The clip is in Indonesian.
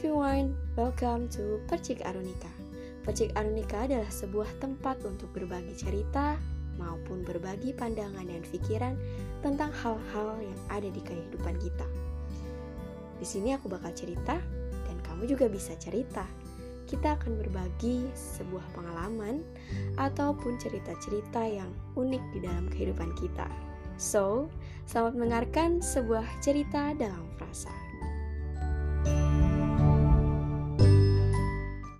everyone, welcome to Percik Arunika. Percik Arunika adalah sebuah tempat untuk berbagi cerita maupun berbagi pandangan dan pikiran tentang hal-hal yang ada di kehidupan kita. Di sini aku bakal cerita dan kamu juga bisa cerita. Kita akan berbagi sebuah pengalaman ataupun cerita-cerita yang unik di dalam kehidupan kita. So, selamat mendengarkan sebuah cerita dalam frasa.